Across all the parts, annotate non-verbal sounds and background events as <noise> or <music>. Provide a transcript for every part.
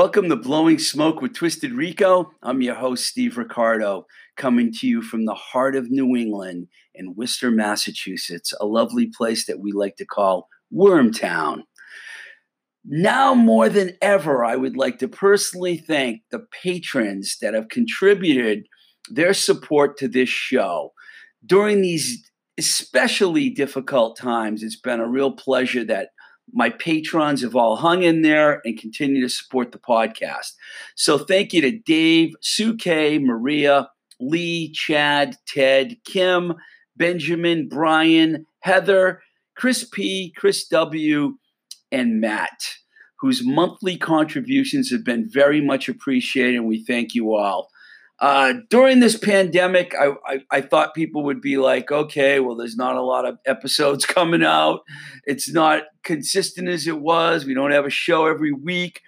Welcome to Blowing Smoke with Twisted Rico. I'm your host, Steve Ricardo, coming to you from the heart of New England in Worcester, Massachusetts, a lovely place that we like to call Wormtown. Now more than ever, I would like to personally thank the patrons that have contributed their support to this show. During these especially difficult times, it's been a real pleasure that my patrons have all hung in there and continue to support the podcast. So thank you to Dave, Sue K, Maria, Lee, Chad, Ted, Kim, Benjamin, Brian, Heather, Chris P, Chris W, and Matt, whose monthly contributions have been very much appreciated. And we thank you all. Uh, during this pandemic, I, I, I, thought people would be like, okay, well, there's not a lot of episodes <laughs> coming out. It's not consistent as it was. We don't have a show every week.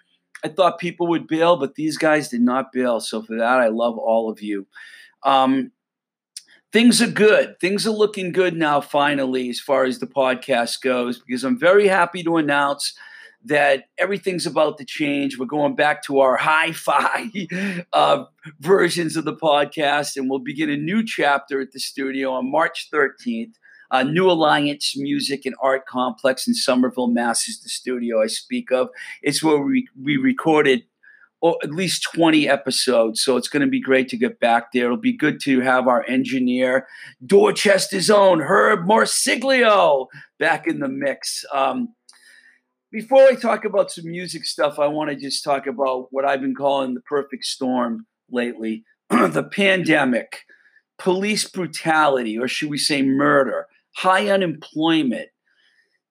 I thought people would bail, but these guys did not bail. So for that, I love all of you. Um, things are good. Things are looking good now, finally, as far as the podcast goes, because I'm very happy to announce – that everything's about to change. We're going back to our hi fi <laughs> uh, versions of the podcast, and we'll begin a new chapter at the studio on March 13th. Uh, new Alliance Music and Art Complex in Somerville, Mass. is the studio I speak of. It's where we, we recorded oh, at least 20 episodes. So it's going to be great to get back there. It'll be good to have our engineer, Dorchester's own Herb Morsiglio, back in the mix. Um, before I talk about some music stuff, I want to just talk about what I've been calling the perfect storm lately <clears throat> the pandemic, police brutality, or should we say murder, high unemployment.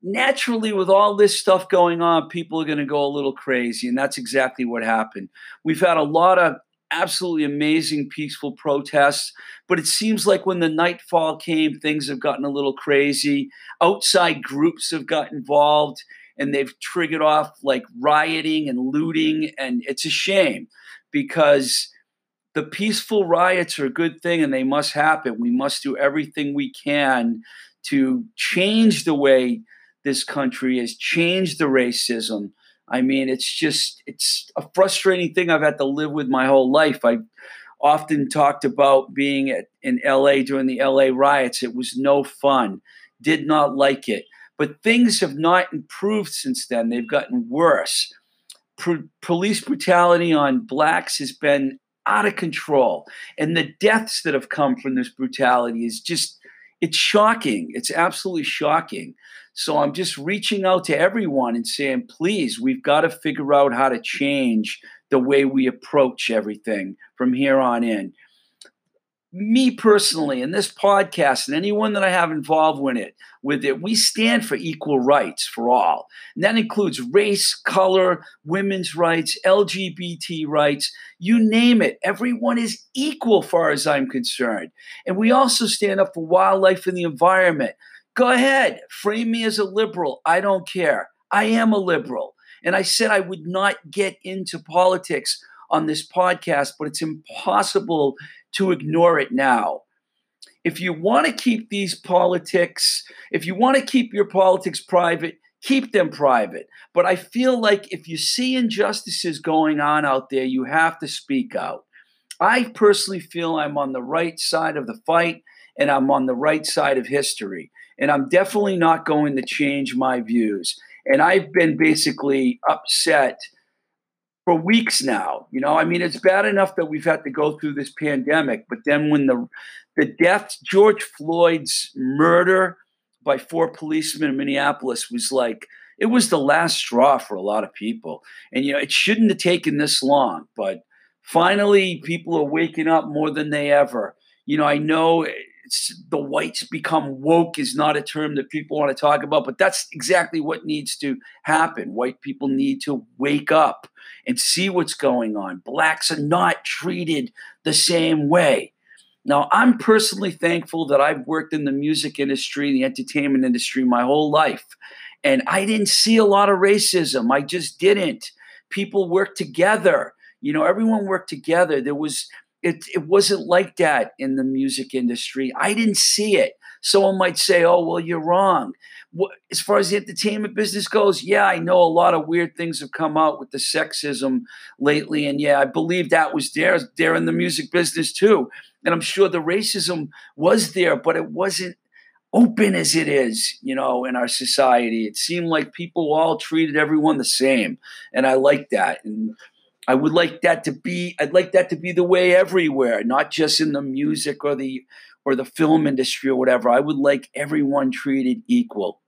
Naturally, with all this stuff going on, people are going to go a little crazy. And that's exactly what happened. We've had a lot of absolutely amazing peaceful protests. But it seems like when the nightfall came, things have gotten a little crazy. Outside groups have got involved and they've triggered off like rioting and looting. And it's a shame because the peaceful riots are a good thing and they must happen. We must do everything we can to change the way this country is, change the racism. I mean, it's just, it's a frustrating thing I've had to live with my whole life. I often talked about being at, in LA during the LA riots. It was no fun, did not like it. But things have not improved since then. They've gotten worse. Pro- police brutality on blacks has been out of control. And the deaths that have come from this brutality is just, it's shocking. It's absolutely shocking. So I'm just reaching out to everyone and saying, please, we've got to figure out how to change the way we approach everything from here on in me personally and this podcast and anyone that I have involved with it, with it, we stand for equal rights for all. And that includes race, color, women's rights, LGBT rights, you name it. Everyone is equal far as I'm concerned. And we also stand up for wildlife and the environment. Go ahead, frame me as a liberal. I don't care. I am a liberal. And I said I would not get into politics on this podcast, but it's impossible to ignore it now. If you want to keep these politics, if you want to keep your politics private, keep them private. But I feel like if you see injustices going on out there, you have to speak out. I personally feel I'm on the right side of the fight and I'm on the right side of history. And I'm definitely not going to change my views. And I've been basically upset for weeks now. You know, I mean, it's bad enough that we've had to go through this pandemic, but then when the the death, George Floyd's murder by four policemen in Minneapolis was like it was the last straw for a lot of people. And you know, it shouldn't have taken this long, but finally people are waking up more than they ever. You know, I know the whites become woke is not a term that people want to talk about, but that's exactly what needs to happen. White people need to wake up and see what's going on. Blacks are not treated the same way. Now, I'm personally thankful that I've worked in the music industry, the entertainment industry my whole life. And I didn't see a lot of racism. I just didn't. People worked together. You know, everyone worked together. There was it, it wasn't like that in the music industry. I didn't see it. someone might say, oh, well, you're wrong. As far as the entertainment business goes, yeah, I know a lot of weird things have come out with the sexism lately. And yeah, I believe that was there, there in the music business too. And I'm sure the racism was there, but it wasn't open as it is, you know, in our society. It seemed like people all treated everyone the same. And I like that. And I would like that to be I'd like that to be the way everywhere, not just in the music or the or the film industry or whatever. I would like everyone treated equal.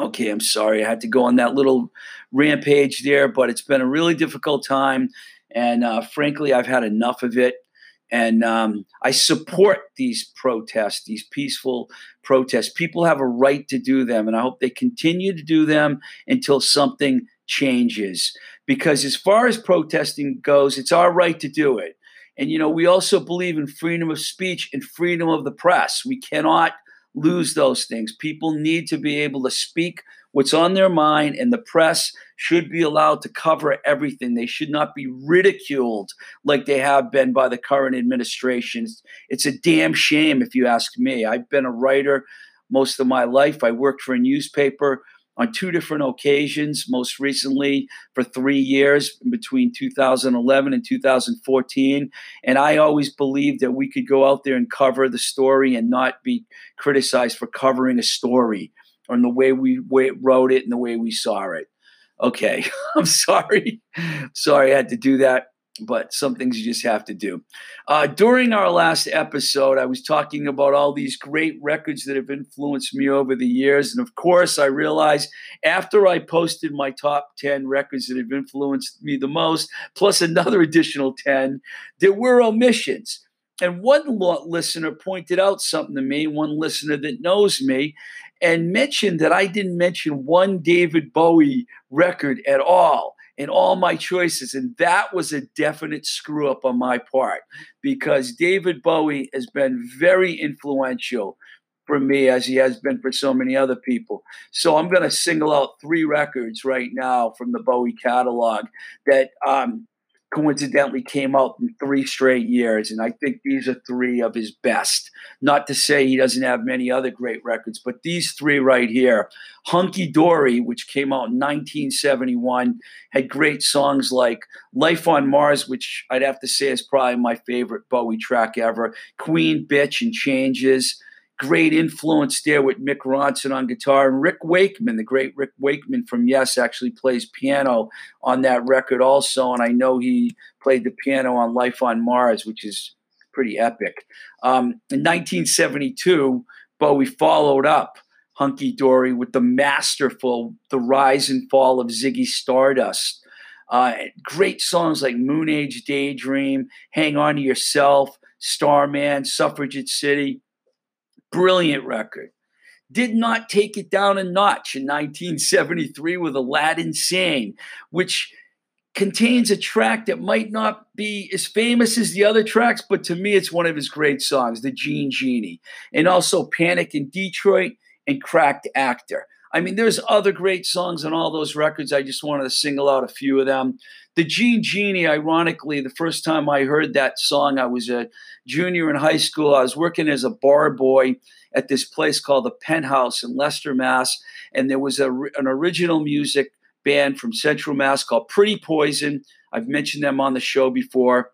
Okay, I'm sorry I had to go on that little rampage there, but it's been a really difficult time, and uh, frankly, I've had enough of it. And um, I support these protests, these peaceful protests. People have a right to do them, and I hope they continue to do them until something changes. Because as far as protesting goes, it's our right to do it. And, you know, we also believe in freedom of speech and freedom of the press. We cannot lose those things. People need to be able to speak what's on their mind, and the press should be allowed to cover everything. They should not be ridiculed like they have been by the current administration. It's a damn shame, if you ask me. I've been a writer most of my life. I worked for a newspaper on two different occasions, most recently for three years between 2011 and 2014. And I always believed that we could go out there and cover the story and not be criticized for covering a story or in the way we wrote it and the way we saw it. Okay, <laughs> I'm sorry. sorry I had to do that but some things you just have to do. Uh, during our last episode, I was talking about all these great records that have influenced me over the years. And of course, I realized after I posted my top 10 records that have influenced me the most, plus another additional 10, there were omissions. And one listener pointed out something to me, one listener that knows me, and mentioned that I didn't mention one David Bowie record at all in all my choices. And that was a definite screw up on my part because David Bowie has been very influential for me as he has been for so many other people. So I'm going to single out three records right now from the Bowie catalog that um, coincidentally came out in three straight years. And I think these are three of his best. Not to say he doesn't have many other great records, but these three right here Hunky Dory, which came out in 1971, had great songs like Life on Mars, which I'd have to say is probably my favorite Bowie track ever, Queen Bitch and Changes great influence there with Mick Ronson on guitar. And Rick Wakeman, the great Rick Wakeman from Yes, actually plays piano on that record also. And I know he played the piano on Life on Mars, which is pretty epic. Um, in 1972, Bowie followed up Hunky Dory with the masterful The Rise and Fall of Ziggy Stardust. Uh, great songs like Moon Age Daydream, Hang On to Yourself, Starman, Suffragette City Brilliant record. Did not take it down a notch in 1973 with Aladdin Sane, which contains a track that might not be as famous as the other tracks, but to me, it's one of his great songs, The Jean Genie, and also Panic in Detroit and Cracked Actor. I mean, there's other great songs on all those records. I just wanted to single out a few of them. The Jean Genie, ironically, the first time I heard that song, I was a junior in high school. I was working as a bar boy at this place called the Penthouse in Leicester, Mass. And there was a, an original music band from Central Mass called Pretty Poison. I've mentioned them on the show before.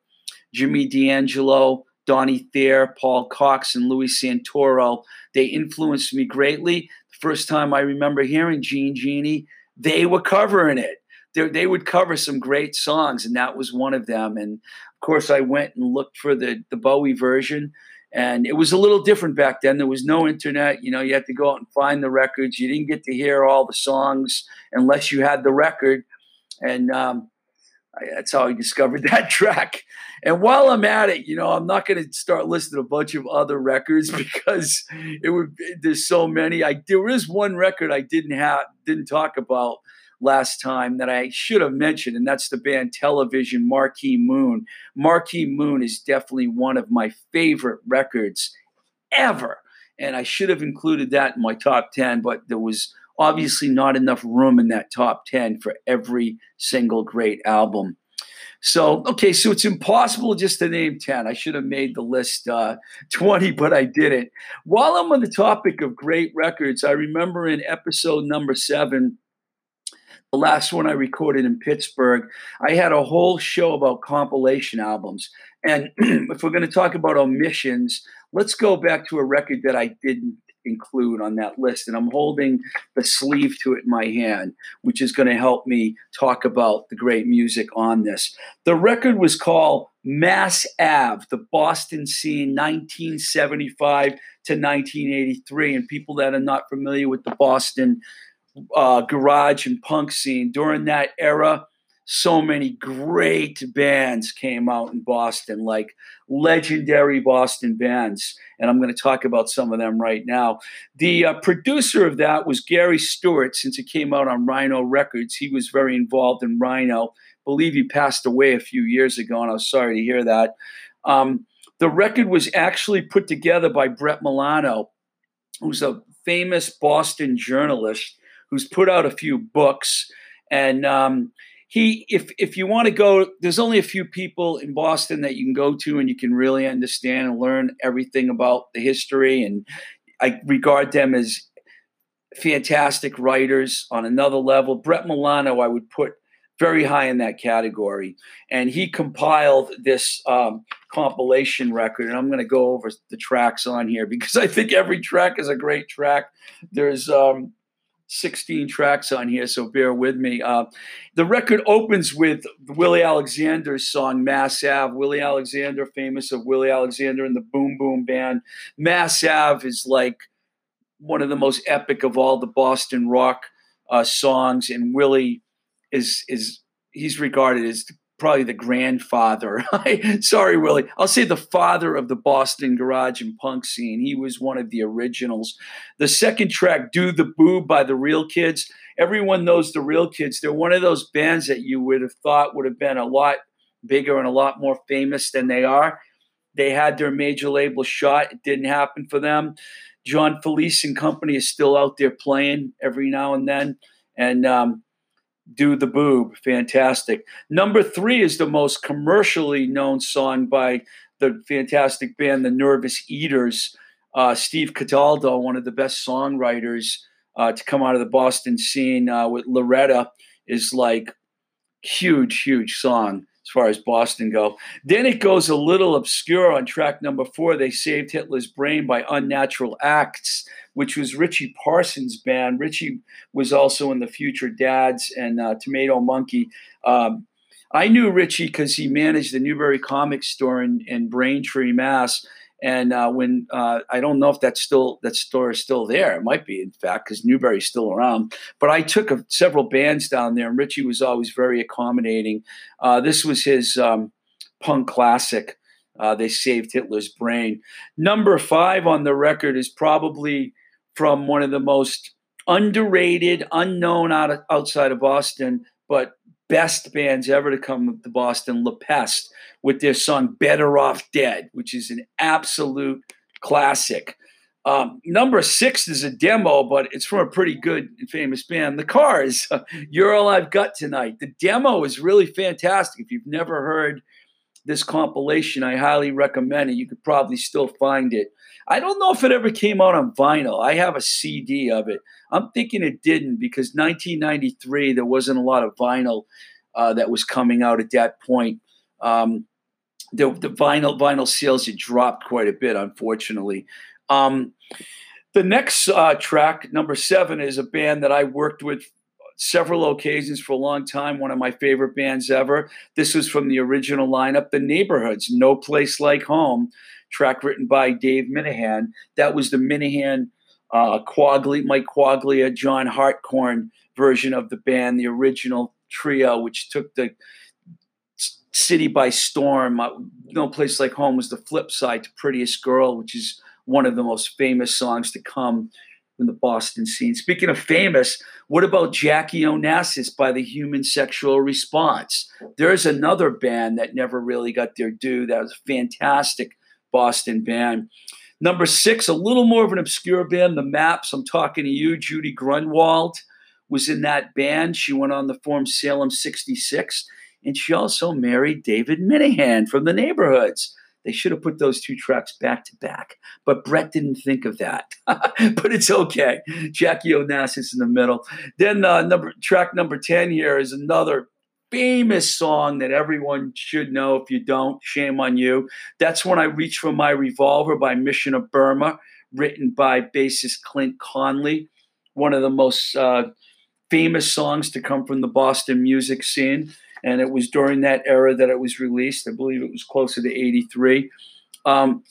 Jimmy D'Angelo, Donnie Thayer, Paul Cox, and Louis Santoro. They influenced me greatly. First time I remember hearing Jean Genie, they were covering it. They, they would cover some great songs, and that was one of them. And of course, I went and looked for the, the Bowie version. And it was a little different back then. There was no internet. You know, you had to go out and find the records. You didn't get to hear all the songs unless you had the record. And um, that's how I discovered <laughs> that track. And while I'm at it, you know, I'm not going to start listing a bunch of other records <laughs> because it would. There's so many. I there is one record I didn't have, didn't talk about last time that I should have mentioned, and that's the band Television Marquee Moon. Marquee Moon is definitely one of my favorite records ever. And I should have included that in my top 10, but there was obviously not enough room in that top 10 for every single great album. So, okay, so it's impossible just to name 10. I should have made the list uh, 20, but I didn't. While I'm on the topic of great records, I remember in episode number seven, the last one I recorded in Pittsburgh, I had a whole show about compilation albums. And <clears throat> if we're going to talk about omissions, let's go back to a record that I didn't include on that list. And I'm holding the sleeve to it in my hand, which is going to help me talk about the great music on this. The record was called Mass Ave, the Boston scene, 1975 to 1983. And people that are not familiar with the Boston uh, garage and punk scene during that era, so many great bands came out in Boston, like legendary Boston bands. And I'm going to talk about some of them right now. The uh, producer of that was Gary Stewart, since it came out on Rhino Records. He was very involved in Rhino. I believe he passed away a few years ago, and I was sorry to hear that. Um, the record was actually put together by Brett Milano, who's a famous Boston journalist who's put out a few books. And um, he if if you want to go there's only a few people in boston that you can go to and you can really understand and learn everything about the history and i regard them as fantastic writers on another level. Brett milano i would put very high in that category and he compiled this um, compilation record and i'm going to go over the tracks on here because i think every track is a great track. There's um, 16 tracks on here, so bear with me. Uh, the record opens with Willie Alexander's song Mass Ave. Willie Alexander, famous of Willie Alexander and the Boom Boom Band. Mass Ave is like one of the most epic of all the Boston rock uh, songs, and Willie is is he's regarded as probably the grandfather. <laughs> Sorry, Willie. I'll say the father of the Boston garage and punk scene. He was one of the originals. The second track, Do the Boob by the Real Kids. Everyone knows the Real Kids. They're one of those bands that you would have thought would have been a lot bigger and a lot more famous than they are. They had their major label shot. It didn't happen for them. John Felice and company is still out there playing every now and then. And um, do the Boob. Fantastic. Number three is the most commercially known song by the fantastic band, the Nervous Eaters. Uh, Steve Cataldo, one of the best songwriters uh, to come out of the Boston scene uh, with Loretta, is like huge, huge song as far as Boston go. Then it goes a little obscure on track number four. They saved Hitler's brain by Unnatural Axe, which was Richie Parsons' band. Richie was also in the Future Dads and uh, Tomato Monkey. Um, I knew Richie because he managed the Newbury Comic Store in, in Braintree, Mass. And uh, when uh, I don't know if that's still that store is still there, it might be in fact because Newbury's still around. But I took a, several bands down there, and Richie was always very accommodating. Uh, this was his um, punk classic. Uh, they saved Hitler's brain. Number five on the record is probably from one of the most underrated, unknown out of, outside of Boston, but best bands ever to come to Boston, La Peste, with their song Better Off Dead, which is an absolute classic. Um, number six is a demo, but it's from a pretty good and famous band, The Cars. <laughs> You're All I've Got Tonight. The demo is really fantastic. If you've never heard this compilation, I highly recommend it. You could probably still find it. I don't know if it ever came out on vinyl. I have a CD of it. I'm thinking it didn't because 1993 there wasn't a lot of vinyl uh, that was coming out at that point. Um, the, the, vinyl vinyl sales had dropped quite a bit, unfortunately. Um, the next uh, track, number seven, is a band that I worked with several occasions for a long time. One of my favorite bands ever. This was from the original lineup, The Neighborhoods, No Place Like Home track written by Dave Minehan. That was the Minehan, uh, Mike Quaglia, John Hartcorn version of the band, the original trio, which took the city by storm. Uh, no Place Like Home was the flip side to Prettiest Girl, which is one of the most famous songs to come in the Boston scene. Speaking of famous, what about Jackie Onassis by the Human Sexual Response? There's another band that never really got their due. That was fantastic Boston band. Number six, a little more of an obscure band, The Maps. I'm talking to you. Judy Grunwald was in that band. She went on to form Salem 66 and she also married David Minehan from the neighborhoods. They should have put those two tracks back to back, but Brett didn't think of that. <laughs> but it's okay. Jackie Onassis in the middle. Then uh, number track number ten here is another famous song that everyone should know. If you don't, shame on you. That's when I reach for my revolver by Mission of Burma, written by bassist Clint Conley. One of the most uh, famous songs to come from the Boston music scene and it was during that era that it was released. I believe it was closer to 83. Um,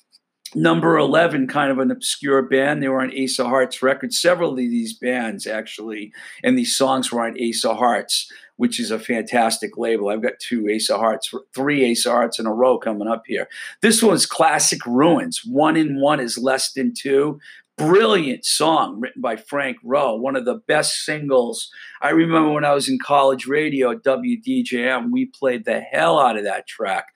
number 11, kind of an obscure band. They were on Ace of Hearts records. Several of these bands, actually, and these songs were on Ace of Hearts, which is a fantastic label. I've got two Ace of Hearts, three Ace of Hearts in a row coming up here. This one's Classic Ruins. One in one is less than two brilliant song written by Frank Rowe, one of the best singles. I remember when I was in college radio at WDJM, we played the hell out of that track.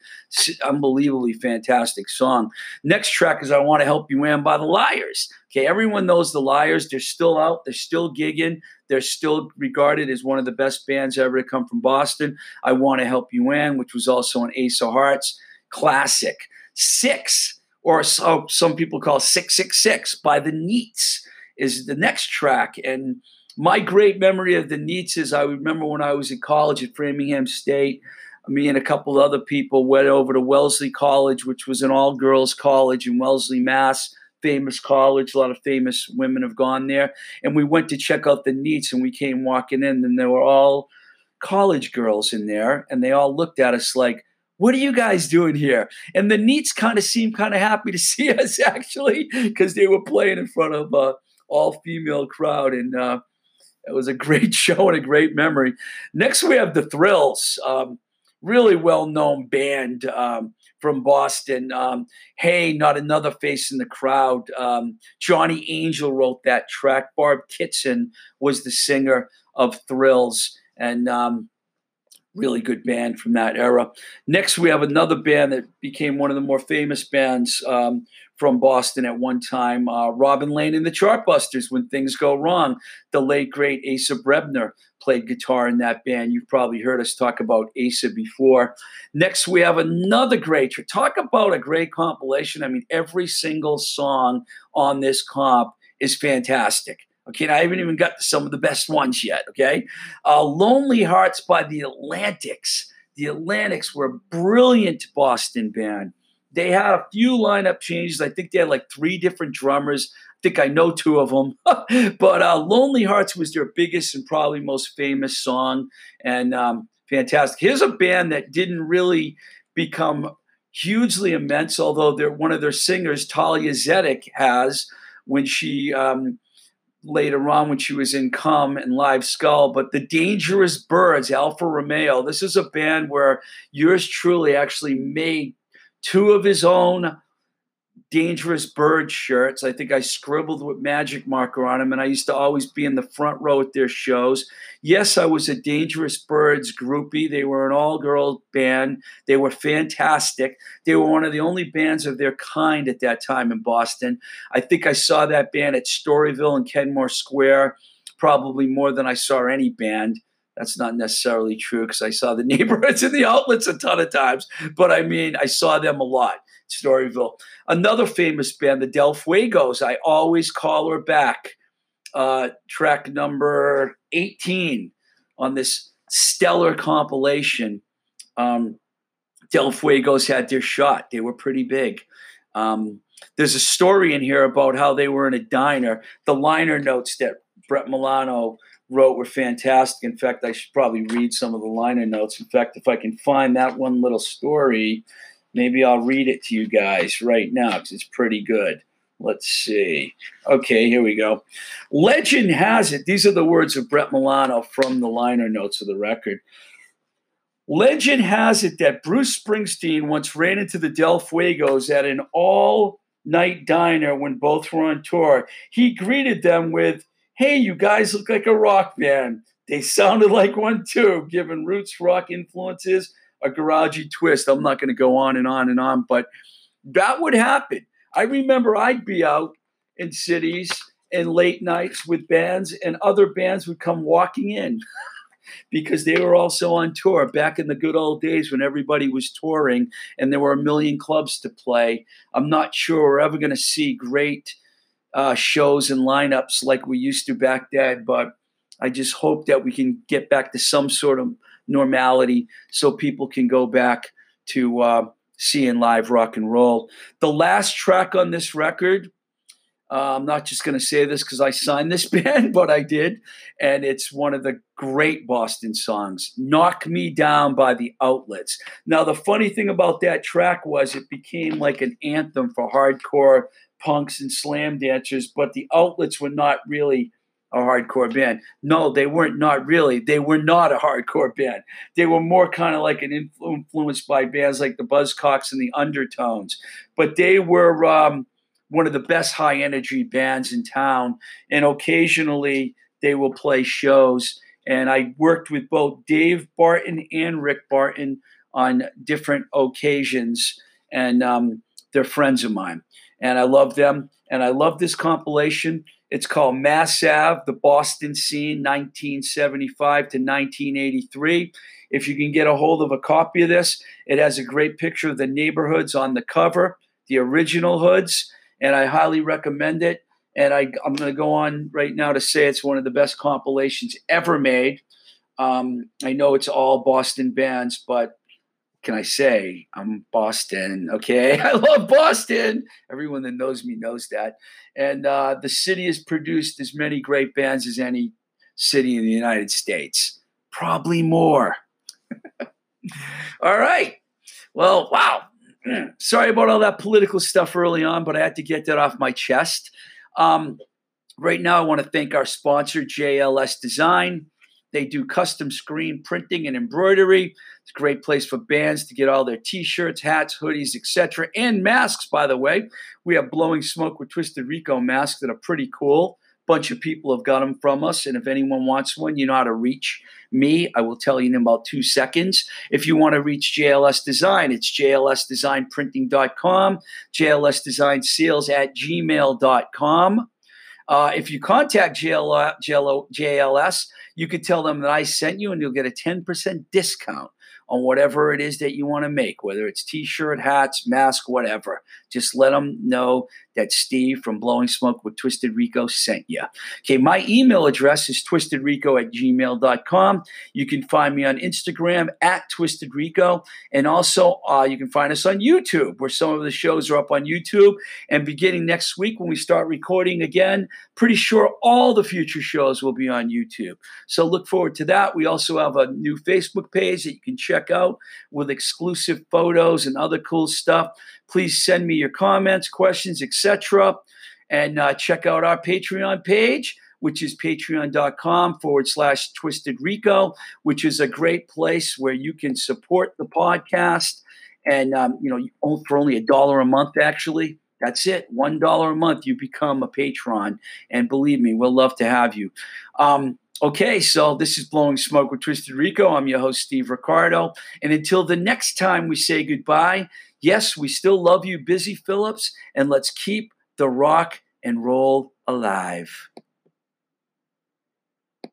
Unbelievably fantastic song. Next track is I Want to Help You Ann by the Lyres. Okay, everyone knows the Lyres. They're still out, they're still gigging, they're still regarded as one of the best bands ever to come from Boston. I Want to Help You Ann, which was also an Ace of Hearts classic. Six or so oh, some people call 666 by the Neats is the next track. And my great memory of the Neats is I remember when I was in college at Framingham State, me and a couple other people went over to Wellesley College, which was an all girls college in Wellesley, Mass. Famous college, a lot of famous women have gone there. And we went to check out the Neats and we came walking in, and there were all college girls in there. And they all looked at us like, what are you guys doing here? And the Neats kind of seemed kind of happy to <laughs> see us actually because they were playing in front of a all female crowd. And uh, it was a great <laughs> show and a great memory. Next, we have the Thrills, um, really well known band um, from Boston. Um, hey, not another face in the crowd. Um, Johnny Angel wrote that track. Barb Kitson was the singer of Thrills. And um, really good band from that era. Next, we have another band that became one of the more famous bands um, from Boston at one time uh, Robin Lane and the Chartbusters, When Things Go Wrong. The late, great Asa Brebner played guitar in that band. You've probably heard us talk about Asa before. Next, we have another great, talk about a great compilation. I mean, every single song on this comp is fantastic. Okay, and I haven't even got to some of the best ones yet. Okay, uh, Lonely Hearts by the Atlantics. The Atlantics were a brilliant Boston band. They had a few lineup changes. I think they had like three different drummers. I think I know two of them. <laughs> but uh, Lonely Hearts was their biggest and probably most famous song, and um, fantastic. Here's a band that didn't really become hugely immense, although one of their singers, Thalia Zedek, has when she. Um, later on when she was in Come and Live Skull, but the Dangerous Birds, Alfa Romeo. This is a band where yours truly actually made two of his own Dangerous Bird shirts. I think I scribbled with magic marker on them, and I used to always be in the front row at their shows. Yes, I was a Dangerous Birds groupie. They were an all girl band. They were fantastic. They were one of the only bands of their kind at that time in Boston. I think I saw that band at Storyville and Kenmore Square probably more than I saw any band. That's not necessarily true because I saw the <laughs> neighborhoods and the outlets a ton of times, but I mean, I saw them a lot. Storyville. Another famous band, the Del Fuegos. I always call her back. Uh, track number 18 on this stellar compilation. Um, Del Fuegos had their shot. They were pretty big. Um, there's a story in here about how they were in a diner. The liner notes that Brett Milano wrote were fantastic. In fact, I should probably read some of the liner notes. In fact, if I can find that one little story, Maybe I'll read it to you guys right now because it's pretty good. Let's see. Okay, here we go. Legend has it, these are the words of Brett Milano from the liner notes of the record. Legend has it that Bruce Springsteen once ran into the Del Fuegos at an all night diner when both were on tour. He greeted them with, Hey, you guys look like a rock band. They sounded like one too, given roots rock influences a garagey twist. I'm not going to go on and on and on, but that would happen. I remember I'd be out in cities and late nights with bands, and other bands would come walking in. <laughs> because they were also on tour back in the good old days when everybody was touring and there were a million clubs to play. I'm not sure we're ever going to see great uh, shows and lineups like we used to back then, but I just hope that we can get back to some sort of normality so people can go back to uh, seeing live rock and roll. The last track on this record, uh, I'm not just going to say this because I signed this <laughs> band, but I did. And it's one of the great Boston songs, Knock Me Down by the Outlets. Now, the funny thing about that track was it became like an anthem for hardcore punks and slam dancers, but the Outlets were not really a hardcore band. No, they weren't not really. They were not a hardcore band. They were more kind of like an influ- influenced by bands like the Buzzcocks and the Undertones. But they were um, one of the best high energy bands in town. And occasionally they will play shows. And I worked with both Dave Barton and Rick Barton on different occasions. And um, they're friends of mine. And I love them. And I love this compilation. It's called Mass Ave, the Boston Scene, 1975 to 1983. If you can get a hold of a copy of this, it has a great picture of the neighborhoods on the cover, the original hoods, and I highly recommend it. And I, am going to go on right now to say it's one of the best compilations ever made. Um, I know it's all Boston bands, but can I say? I'm Boston. Okay. <laughs> I love Boston. Everyone that knows me knows that. And uh, the city has produced as many great bands as any city in the United States, probably more. <laughs> all right. Well, wow. <clears throat> Sorry about all that political stuff early on, but I had to get that off my chest. Um, right now, I want to thank our sponsor, JLS Design. They do custom screen printing and embroidery. It's a great place for bands to get all their t-shirts, hats, hoodies, etc., and masks. By the way, we have blowing smoke with Twisted Rico masks that are pretty cool. Bunch of people have got them from us, and if anyone wants one, you know how to reach me. I will tell you in about two seconds. If you want to reach JLS Design, it's jlsdesignprinting.com, JLS Design Sales at gmail.com. Uh, if you contact JL, JL, JLS, you could tell them that I sent you and you'll get a 10% discount on whatever it is that you want to make, whether it's t shirt, hats, mask, whatever. Just let them know that Steve from Blowing Smoke with Twisted Rico sent you. Okay, my email address is twistedrico at gmail.com. You can find me on Instagram at Twisted Rico. And also, uh, you can find us on YouTube, where some of the shows are up on YouTube. And beginning next week, when we start recording again, pretty sure all the future shows will be on YouTube. So look forward to that. We also have a new Facebook page that you can check out with exclusive photos and other cool stuff. Please send me your comments, questions, etc. And uh, check out our Patreon page, which is patreon.com forward slash twisted rico, which is a great place where you can support the podcast. And, um, you know, for only a dollar a month, actually. That's it. One dollar a month, you become a patron. And believe me, we'll love to have you. Um, Okay, so this is Blowing Smoke with Twisted Rico. I'm your host, Steve Ricardo. And until the next time we say goodbye, yes, we still love you, Busy Phillips, and let's keep the rock and roll alive.